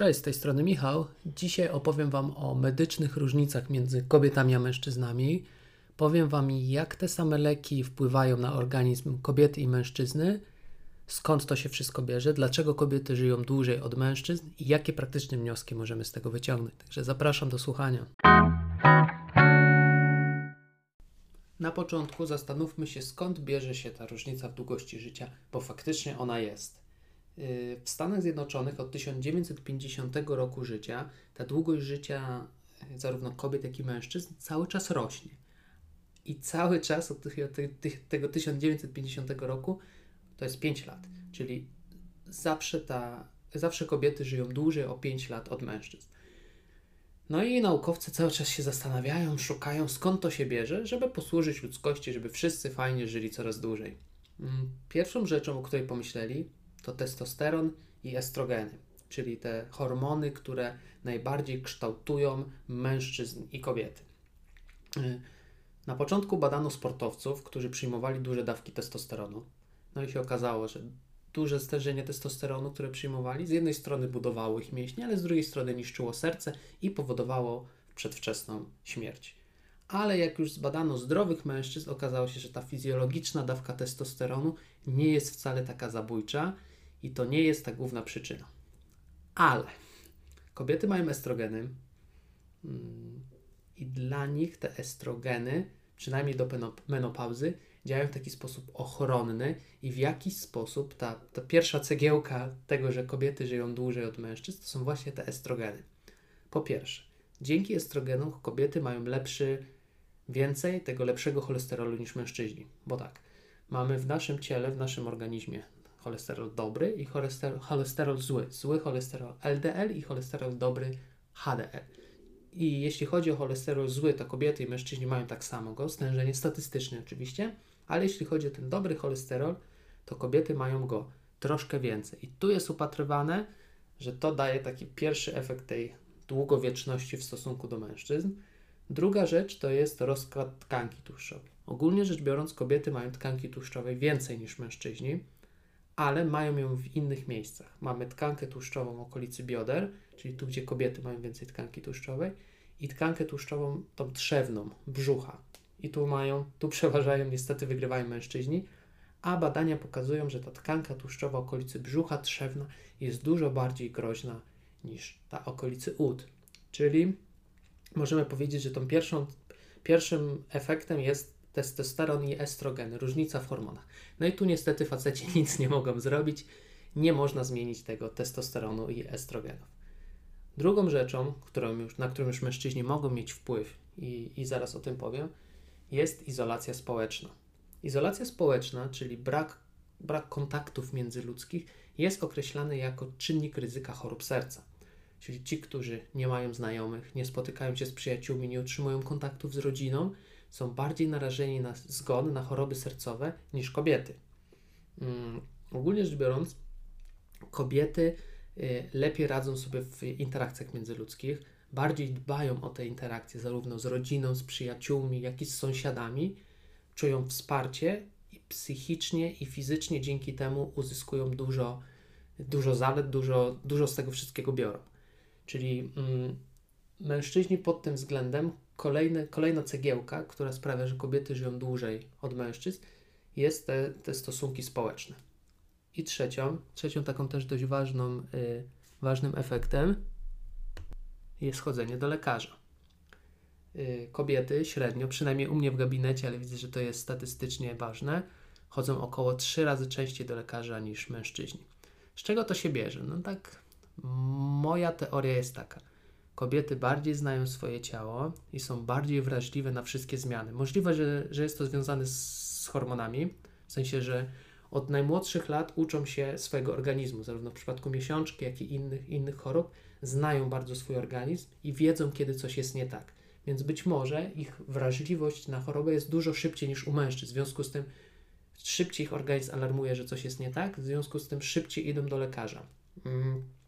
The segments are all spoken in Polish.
Cześć, z tej strony Michał. Dzisiaj opowiem Wam o medycznych różnicach między kobietami a mężczyznami. Powiem Wam, jak te same leki wpływają na organizm kobiety i mężczyzny, skąd to się wszystko bierze, dlaczego kobiety żyją dłużej od mężczyzn i jakie praktyczne wnioski możemy z tego wyciągnąć. Także zapraszam do słuchania. Na początku zastanówmy się, skąd bierze się ta różnica w długości życia, bo faktycznie ona jest. W Stanach Zjednoczonych od 1950 roku życia ta długość życia yy, zarówno kobiet, jak i mężczyzn cały czas rośnie. I cały czas od tego 1950 roku to jest 5 lat, czyli zawsze, ta, zawsze kobiety żyją dłużej o 5 lat od mężczyzn. No i naukowcy cały czas się zastanawiają, szukają skąd to się bierze, żeby posłużyć ludzkości, żeby wszyscy fajnie żyli coraz dłużej. Mm, pierwszą rzeczą, o której pomyśleli, to testosteron i estrogeny, czyli te hormony, które najbardziej kształtują mężczyzn i kobiety. Y, na początku badano sportowców, którzy przyjmowali duże dawki testosteronu. No i się okazało, że duże stężenie testosteronu, które przyjmowali, z jednej strony budowało ich mięśnie, ale z drugiej strony niszczyło serce i powodowało przedwczesną śmierć. Ale jak już zbadano zdrowych mężczyzn, okazało się, że ta fizjologiczna dawka testosteronu nie jest wcale taka zabójcza i to nie jest ta główna przyczyna. Ale kobiety mają estrogeny mm, i dla nich te estrogeny, przynajmniej do menopauzy, działają w taki sposób ochronny i w jakiś sposób ta, ta pierwsza cegiełka tego, że kobiety żyją dłużej od mężczyzn, to są właśnie te estrogeny. Po pierwsze, dzięki estrogenom kobiety mają lepszy, więcej tego lepszego cholesterolu niż mężczyźni. Bo tak, mamy w naszym ciele, w naszym organizmie cholesterol dobry i cholesterol, cholesterol zły. Zły cholesterol LDL i cholesterol dobry HDL. I jeśli chodzi o cholesterol zły, to kobiety i mężczyźni mają tak samo go, stężenie statystyczne oczywiście, ale jeśli chodzi o ten dobry cholesterol, to kobiety mają go troszkę więcej. I tu jest upatrywane, że to daje taki pierwszy efekt tej długowieczności w stosunku do mężczyzn. Druga rzecz to jest rozkład tkanki tłuszczowej. Ogólnie rzecz biorąc, kobiety mają tkanki tłuszczowej więcej niż mężczyźni ale mają ją w innych miejscach. Mamy tkankę tłuszczową w okolicy bioder, czyli tu, gdzie kobiety mają więcej tkanki tłuszczowej, i tkankę tłuszczową tą trzewną, brzucha. I tu mają, tu przeważają, niestety wygrywają mężczyźni, a badania pokazują, że ta tkanka tłuszczowa okolicy brzucha trzewna jest dużo bardziej groźna niż ta okolicy ud. Czyli możemy powiedzieć, że tą pierwszą, pierwszym efektem jest testosteron i estrogeny, różnica w hormonach. No i tu niestety faceci nic nie mogą zrobić, nie można zmienić tego testosteronu i estrogenów. Drugą rzeczą, którą już, na którą już mężczyźni mogą mieć wpływ, i, i zaraz o tym powiem, jest izolacja społeczna. Izolacja społeczna, czyli brak, brak kontaktów międzyludzkich, jest określany jako czynnik ryzyka chorób serca. Czyli ci, którzy nie mają znajomych, nie spotykają się z przyjaciółmi, nie utrzymują kontaktów z rodziną, są bardziej narażeni na zgon, na choroby sercowe niż kobiety. Um, ogólnie rzecz biorąc, kobiety y, lepiej radzą sobie w interakcjach międzyludzkich, bardziej dbają o te interakcje zarówno z rodziną, z przyjaciółmi, jak i z sąsiadami, czują wsparcie i psychicznie i fizycznie dzięki temu uzyskują dużo, dużo zalet, dużo, dużo z tego wszystkiego biorą. Czyli mm, mężczyźni pod tym względem kolejna cegiełka, która sprawia, że kobiety żyją dłużej od mężczyzn, jest te, te stosunki społeczne. I trzecią, trzecią taką też dość ważną, y, ważnym efektem jest chodzenie do lekarza. Y, kobiety średnio, przynajmniej u mnie w gabinecie, ale widzę, że to jest statystycznie ważne, chodzą około 3 razy częściej do lekarza niż mężczyźni. Z czego to się bierze? No tak, moja teoria jest taka kobiety bardziej znają swoje ciało i są bardziej wrażliwe na wszystkie zmiany. Możliwe, że, że jest to związane z, z hormonami, w sensie, że od najmłodszych lat uczą się swojego organizmu, zarówno w przypadku miesiączki, jak i innych, innych chorób, znają bardzo swój organizm i wiedzą, kiedy coś jest nie tak. Więc być może ich wrażliwość na chorobę jest dużo szybciej niż u mężczyzn. W związku z tym szybciej ich organizm alarmuje, że coś jest nie tak, w związku z tym szybciej idą do lekarza. Mm.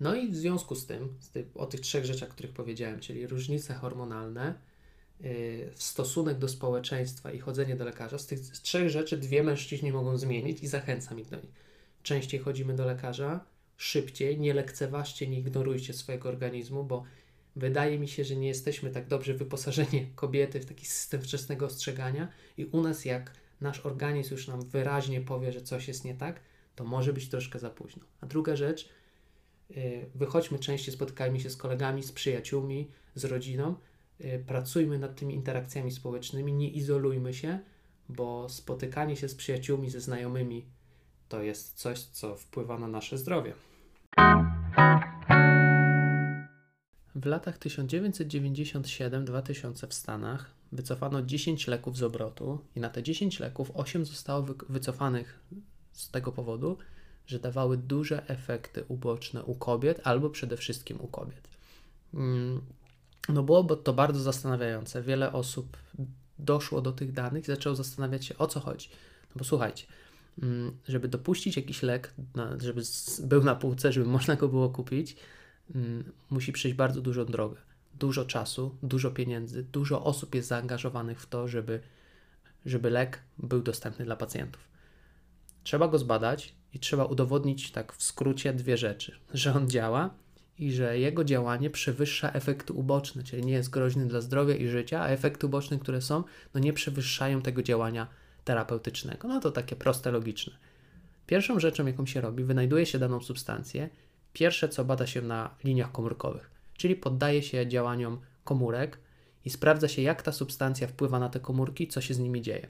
No i w związku z tym, z tych, o tych trzech rzeczach, których powiedziałem, czyli różnice hormonalne, yy, stosunek do społeczeństwa i chodzenie do lekarza, z tych trzech rzeczy dwie mężczyźni mogą zmienić i zachęcam ich do nich. Częściej chodzimy do lekarza, szybciej, nie lekceważcie, nie ignorujcie swojego organizmu, bo wydaje mi się, że nie jesteśmy tak dobrze wyposażeni kobiety w taki system wczesnego ostrzegania i u nas jak nasz organizm już nam wyraźnie powie, że coś jest nie tak, to może być troszkę za późno. A druga rzecz, wychodźmy częściej, spotykajmy się z kolegami, z przyjaciółmi, z rodziną, y, pracujmy nad tymi interakcjami społecznymi, nie izolujmy się, bo spotykanie się z przyjaciółmi, ze znajomymi to jest coś, co wpływa na nasze zdrowie. W latach 1997-2000 w Stanach wycofano 10 leków z obrotu i na te 10 leków 8 zostało wycofanych z tego powodu, że dawały duże efekty uboczne u kobiet albo przede wszystkim u kobiet. Mm, no było to bardzo zastanawiające. Wiele osób doszło do tych danych i zaczęło zastanawiać się o co chodzi. No bo słuchajcie, mm, żeby dopuścić jakiś lek, żeby był na półce, żeby można go było kupić, mm, musi przejść bardzo dużą drogę. Dużo czasu, dużo pieniędzy, dużo osób jest zaangażowanych w to, żeby, żeby lek był dostępny dla pacjentów. Trzeba go zbadać i trzeba udowodnić, tak w skrócie, dwie rzeczy: że on działa i że jego działanie przewyższa efekty uboczne, czyli nie jest groźny dla zdrowia i życia, a efekty uboczne, które są, no nie przewyższają tego działania terapeutycznego. No to takie proste, logiczne. Pierwszą rzeczą, jaką się robi, wynajduje się daną substancję. Pierwsze, co bada się na liniach komórkowych, czyli poddaje się działaniom komórek i sprawdza się, jak ta substancja wpływa na te komórki, co się z nimi dzieje.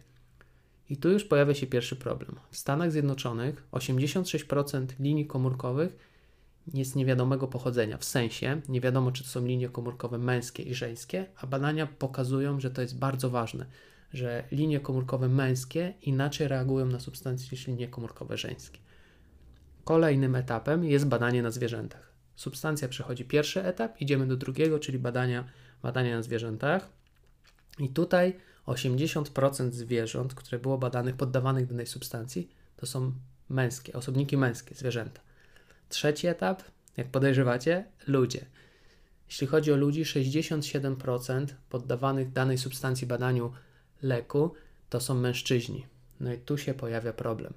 I tu już pojawia się pierwszy problem. W Stanach Zjednoczonych 86% linii komórkowych jest niewiadomego pochodzenia, w sensie nie wiadomo, czy to są linie komórkowe męskie i żeńskie, a badania pokazują, że to jest bardzo ważne, że linie komórkowe męskie inaczej reagują na substancje niż linie komórkowe żeńskie. Kolejnym etapem jest badanie na zwierzętach. Substancja przechodzi pierwszy etap, idziemy do drugiego, czyli badania, badania na zwierzętach. I tutaj 80% zwierząt, które było badanych, poddawanych danej substancji, to są męskie, osobniki męskie, zwierzęta. Trzeci etap, jak podejrzewacie, ludzie. Jeśli chodzi o ludzi, 67% poddawanych danej substancji badaniu leku to są mężczyźni. No i tu się pojawia problem.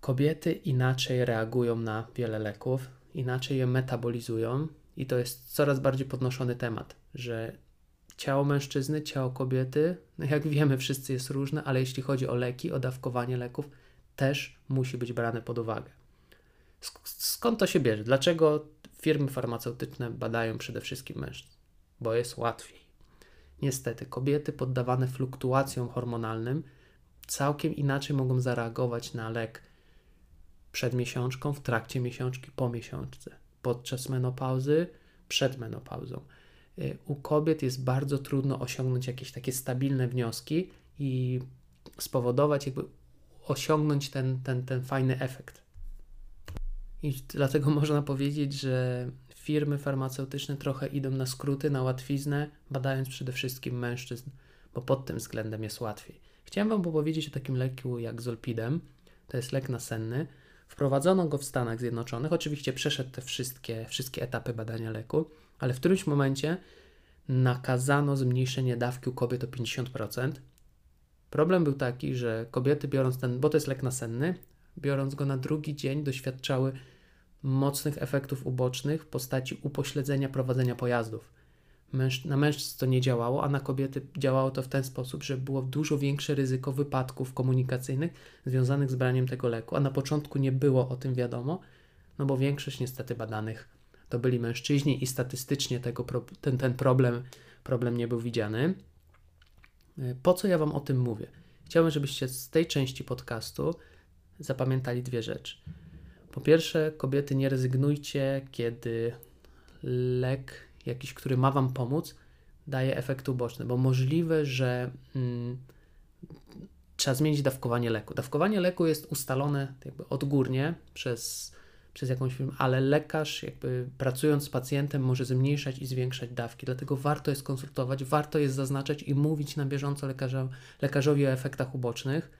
Kobiety inaczej reagują na wiele leków, inaczej je metabolizują, i to jest coraz bardziej podnoszony temat, że ciało mężczyzny, ciało kobiety, no jak wiemy, wszyscy jest różne, ale jeśli chodzi o leki, o dawkowanie leków, też musi być brane pod uwagę. Skąd to się bierze? Dlaczego firmy farmaceutyczne badają przede wszystkim mężczyzn? Bo jest łatwiej. Niestety, kobiety poddawane fluktuacjom hormonalnym całkiem inaczej mogą zareagować na lek przed miesiączką, w trakcie miesiączki, po miesiączce, podczas menopauzy, przed menopauzą. Y, u kobiet jest bardzo trudno osiągnąć jakieś takie stabilne wnioski i spowodować, jakby osiągnąć ten, ten, ten fajny efekt. I dlatego można powiedzieć, że firmy farmaceutyczne trochę idą na skróty, na łatwiznę, badając przede wszystkim mężczyzn, bo pod tym względem jest łatwiej. Chciałem Wam powiedzieć o takim leku jak Zolpidem. To jest lek nasenny. Wprowadzono go w Stanach Zjednoczonych. Oczywiście przeszedł te wszystkie, wszystkie etapy badania leku, ale w którymś momencie nakazano zmniejszenie dawki u kobiet o 50%. Problem był taki, że kobiety biorąc ten, bo to jest lek nasenny, biorąc go na drugi dzień, doświadczały mocnych efektów ubocznych w postaci upośledzenia prowadzenia pojazdów. Męż, na mężczyzn to nie działało, a na kobiety działało to w ten sposób, że było dużo większe ryzyko wypadków komunikacyjnych związanych z braniem tego leku, a na początku nie było o tym wiadomo, no bo większość niestety badanych to byli mężczyźni i statystycznie tego, ten, ten problem, problem nie był widziany. Po co ja Wam o tym mówię? Chciałbym, żebyście z tej części podcastu zapamiętali dwie rzeczy. Po pierwsze, kobiety, nie rezygnujcie, kiedy lek jakiś, który ma Wam pomóc, daje efekty uboczne, bo możliwe, że mm, trzeba zmienić dawkowanie leku. Dawkowanie leku jest ustalone jakby odgórnie przez, przez jakąś firmę, ale lekarz jakby pracując z pacjentem może zmniejszać i zwiększać dawki, dlatego warto jest konsultować, warto jest zaznaczać i mówić na bieżąco lekarza, lekarzowi o efektach ubocznych,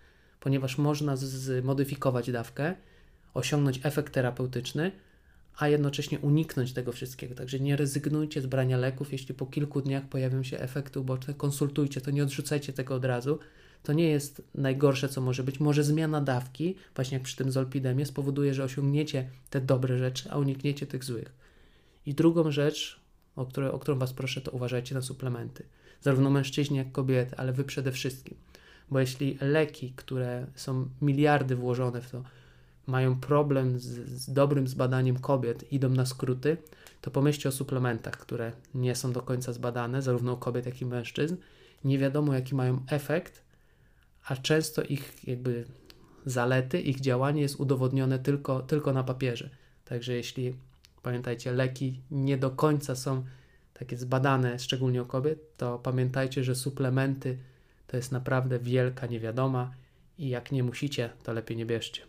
ponieważ można zmodyfikować dawkę, osiągnąć efekt terapeutyczny, a jednocześnie uniknąć tego wszystkiego. Także nie rezygnujcie z brania leków, jeśli po kilku dniach pojawią się efekty uboczne, konsultujcie to, nie odrzucajcie tego od razu. To nie jest najgorsze, co może być. Może zmiana dawki, właśnie jak przy tym zolpidemie, spowoduje, że osiągniecie te dobre rzeczy, a unikniecie tych złych. I drugą rzecz, o, które, o którą Was proszę, to uważajcie na suplementy. Zarówno mężczyźni, jak kobiety, ale Wy przede wszystkim. Bo jeśli leki, które są miliardy włożone w to, mają problem z, z dobrym zbadaniem kobiet, idą na skróty, to pomyślcie o suplementach, które nie są do końca zbadane, zarówno u kobiet, jak i mężczyzn. Nie wiadomo, jaki mają efekt, a często ich jakby zalety, ich działanie jest udowodnione tylko, tylko na papierze. Także jeśli pamiętajcie, leki nie do końca są takie zbadane, szczególnie u kobiet, to pamiętajcie, że suplementy to jest naprawdę wielka niewiadoma i jak nie musicie, to lepiej nie bierzcie.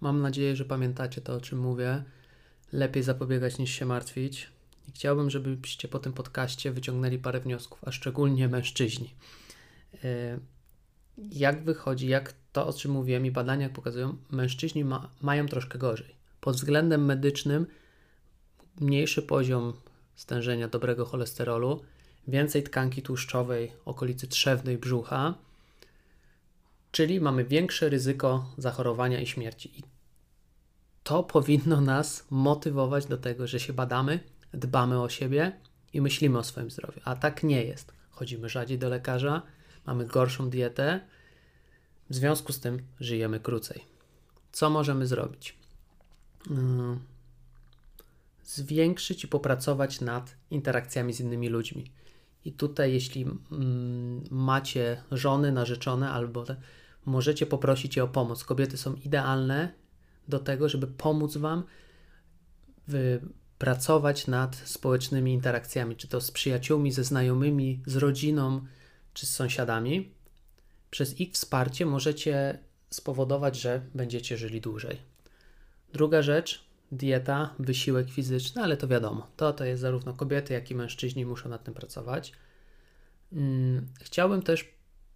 Mam nadzieję, że pamiętacie to, o czym mówię. Lepiej zapobiegać niż się martwić. I chciałbym, żebyście po tym podcaście wyciągnęli parę wniosków, a szczególnie mężczyźni. E, jak wychodzi, jak to, o czym mówiłem i badania pokazują, mężczyźni ma, mają troszkę gorzej. Pod względem medycznym mniejszy poziom stężenia dobrego cholesterolu, więcej tkanki tłuszczowej okolicy trzewnej brzucha, czyli mamy większe ryzyko zachorowania i śmierci. I to powinno nas motywować do tego, że się badamy, dbamy o siebie i myślimy o swoim zdrowiu. A tak nie jest. Chodzimy rzadziej do lekarza, mamy gorszą dietę, w związku z tym żyjemy krócej. Co możemy zrobić? Hmm. Zwiększyć i popracować nad interakcjami z innymi ludźmi. I tutaj, jeśli mm, macie żony, narzeczone albo te, możecie poprosić je o pomoc. Kobiety są idealne do tego, żeby pomóc Wam pracować nad społecznymi interakcjami, czy to z przyjaciółmi, ze znajomymi, z rodziną, czy z sąsiadami. Przez ich wsparcie możecie spowodować, że będziecie żyli dłużej. Druga rzecz, dieta, wysiłek fizyczny, ale to wiadomo, to, to jest zarówno kobiety, jak i mężczyźni muszą nad tym pracować. Mm, chciałbym też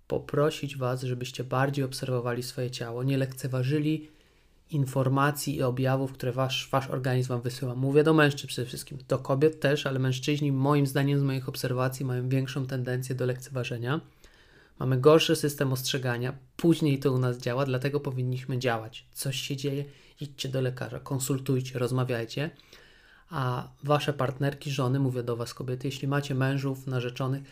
poprosić Was, żebyście bardziej obserwowali swoje ciało, nie lekceważyli informacji i objawów, które wasz, wasz organizm Wam wysyła. Mówię do mężczyzn przede wszystkim, do kobiet też, ale mężczyźni, moim zdaniem, z moich obserwacji, mają większą tendencję do lekceważenia. Mamy gorszy system ostrzegania, później to u nas działa, dlatego powinniśmy działać. Coś się dzieje, idźcie do lekarza, konsultujcie, rozmawiajcie. A wasze partnerki, żony, mówię do was kobiety, jeśli macie mężów, narzeczonych,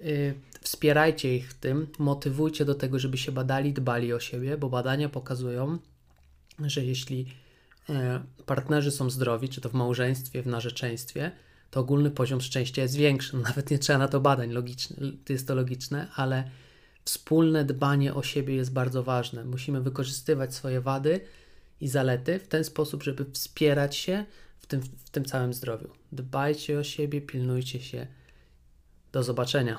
yy, wspierajcie ich w tym, motywujcie do tego, żeby się badali, dbali o siebie, bo badania pokazują, że jeśli e, partnerzy są zdrowi, czy to w małżeństwie, w narzeczeństwie, to ogólny poziom szczęścia jest większy. Nawet nie trzeba na to badań, logiczne, jest to logiczne, ale wspólne dbanie o siebie jest bardzo ważne. Musimy wykorzystywać swoje wady i zalety w ten sposób, żeby wspierać się w tym, w tym całym zdrowiu. Dbajcie o siebie, pilnujcie się. Do zobaczenia.